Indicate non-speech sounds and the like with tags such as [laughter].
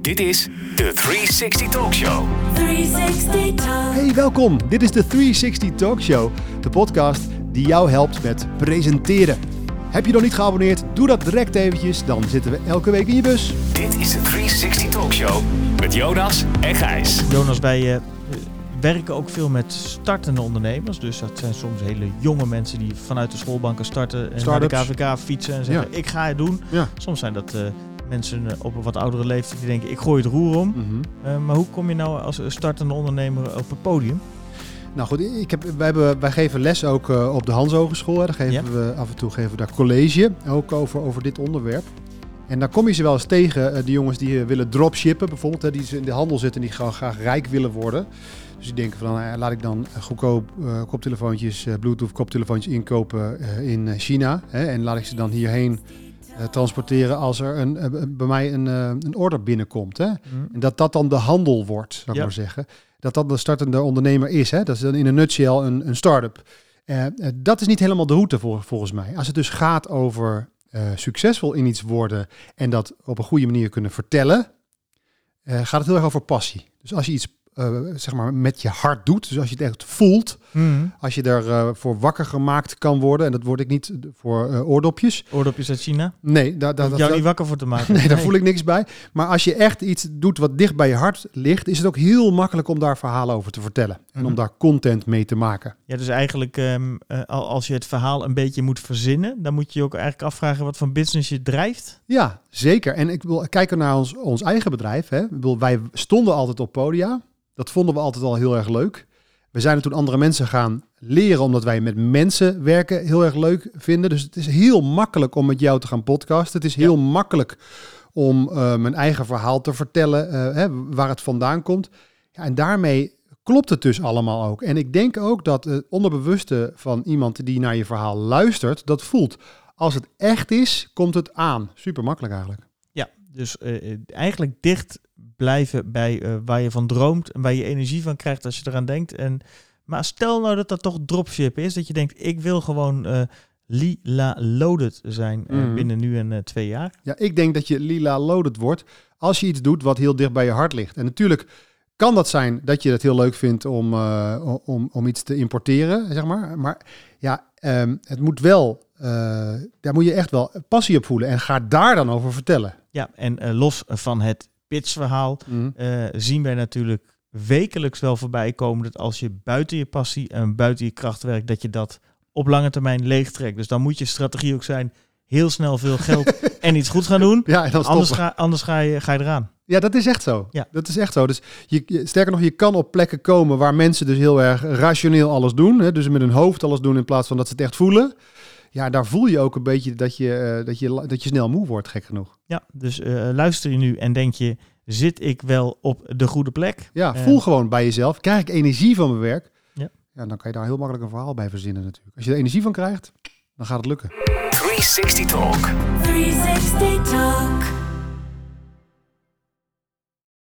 Dit is de 360 Talk Show. 360 Talk. Hey, welkom. Dit is de 360 Talk Show, de podcast die jou helpt met presenteren. Heb je nog niet geabonneerd? Doe dat direct eventjes, dan zitten we elke week in je bus. Dit is de 360 Talk Show met Jonas en Gijs. Jonas, wij eh, werken ook veel met startende ondernemers. Dus dat zijn soms hele jonge mensen die vanuit de schoolbanken starten en naar de KVK fietsen en zeggen ik ga het doen. Ja. Soms zijn dat eh, mensen eh, op een wat oudere leeftijd die denken ik gooi het roer om. Mhm. Eh, maar hoe kom je nou als startende ondernemer op het podium? Nou goed, ik heb, wij, hebben, wij geven les ook eh, op de Hans Hogeschool. Hè. Daar geven Ja. we af en toe geven we daar college, ook over, over dit onderwerp. En daar kom je ze wel eens tegen, eh, die jongens die willen dropshippen bijvoorbeeld. Hè, die ze in de handel zitten en die gewoon graag rijk willen worden. Dus die denken van, laat ik dan goedkoop koptelefoontjes, bluetooth koptelefoontjes inkopen in China. Hè, en laat ik ze dan hierheen transporteren als er een, eh, bij mij een, eh, een order binnenkomt. Hè. En dat dat dan de handel wordt, zou ik Ja. maar zeggen. Dat dat de startende ondernemer is. Hè? Dat is dan in een nutshell een, een start-up. Eh, eh, dat is niet helemaal de route vol- volgens mij. Als het dus gaat over eh, succesvol in iets worden en dat op een goede manier kunnen vertellen, eh, gaat het heel erg over passie. Dus als je iets eh, zeg maar met je hart doet, dus als je het echt voelt, Mhm. als je daarvoor voor wakker gemaakt kan worden, en dat word ik niet voor eh, oordopjes. Oordopjes uit China? Nee, daar, daar, dat, jou niet wakker voor te maken. [laughs] Nee, daar voel ik niks bij. Maar als je echt iets doet wat dicht bij je hart ligt, is het ook heel makkelijk om daar verhalen over te vertellen. En om Mhm. daar content mee te maken. Ja, dus eigenlijk eh, al- als je het verhaal een beetje moet verzinnen, dan moet je je ook eigenlijk afvragen wat voor business je drijft. Ja, zeker. En ik wil kijken naar ons, ons eigen bedrijf. Hè. Ik bedoel, wij stonden altijd op podia. Dat vonden we altijd al heel erg leuk. We zijn er toen andere mensen gaan leren, omdat wij met mensen werken heel erg leuk vinden. Dus het is heel makkelijk om met jou te gaan podcasten. Het is heel makkelijk om eh, mijn eigen verhaal te vertellen, eh, hè, waar het vandaan komt. Ja, en daarmee klopt het dus allemaal ook. En ik denk ook dat het onderbewuste van iemand die naar je verhaal luistert, dat voelt. Als het echt is, komt het aan. Super makkelijk eigenlijk. Dus eh, eh, eigenlijk dicht blijven bij eh, waar je van droomt en waar je energie van krijgt als je eraan denkt. En, maar stel nou dat dat toch dropship is, dat je denkt ik wil gewoon lila loaded zijn Mhm. binnen nu en twee jaar. Ja, ik denk dat je lila loaded wordt als je iets doet wat heel dicht bij je hart ligt. En natuurlijk kan dat zijn dat je het heel leuk vindt om, om, om iets te importeren, zeg maar. Maar ja, ehm, het moet wel, daar moet je echt wel passie op voelen. En ga daar dan over vertellen. Ja, en eh, los van het pitchverhaal eh, zien wij natuurlijk wekelijks wel voorbij komen dat als je buiten je passie en buiten je kracht werkt, dat je dat op lange termijn leegtrekt. Dus dan moet je strategie ook zijn, heel snel veel geld [laughs] en iets goed gaan doen. Ja, en dan Anders, ga, anders ga, je, ga je eraan. Ja, dat is echt zo. Ja. Dat is echt zo. Dus je, je- sterker nog, je kan op plekken komen waar mensen dus heel erg rationeel alles doen. Hè? Dus met hun hoofd alles doen in plaats van dat ze het echt voelen. Ja, daar voel je ook een beetje dat je, eh, dat je, dat je snel moe wordt, gek genoeg. Ja, dus eh, luister je nu en denk je, zit ik wel op de goede plek? Ja, Eh, voel gewoon bij jezelf. Krijg ik energie van mijn werk? Ja. ja, dan kan je daar heel makkelijk een verhaal bij verzinnen natuurlijk. Als je er energie van krijgt, dan gaat het lukken. 360 Talk. 360 Talk.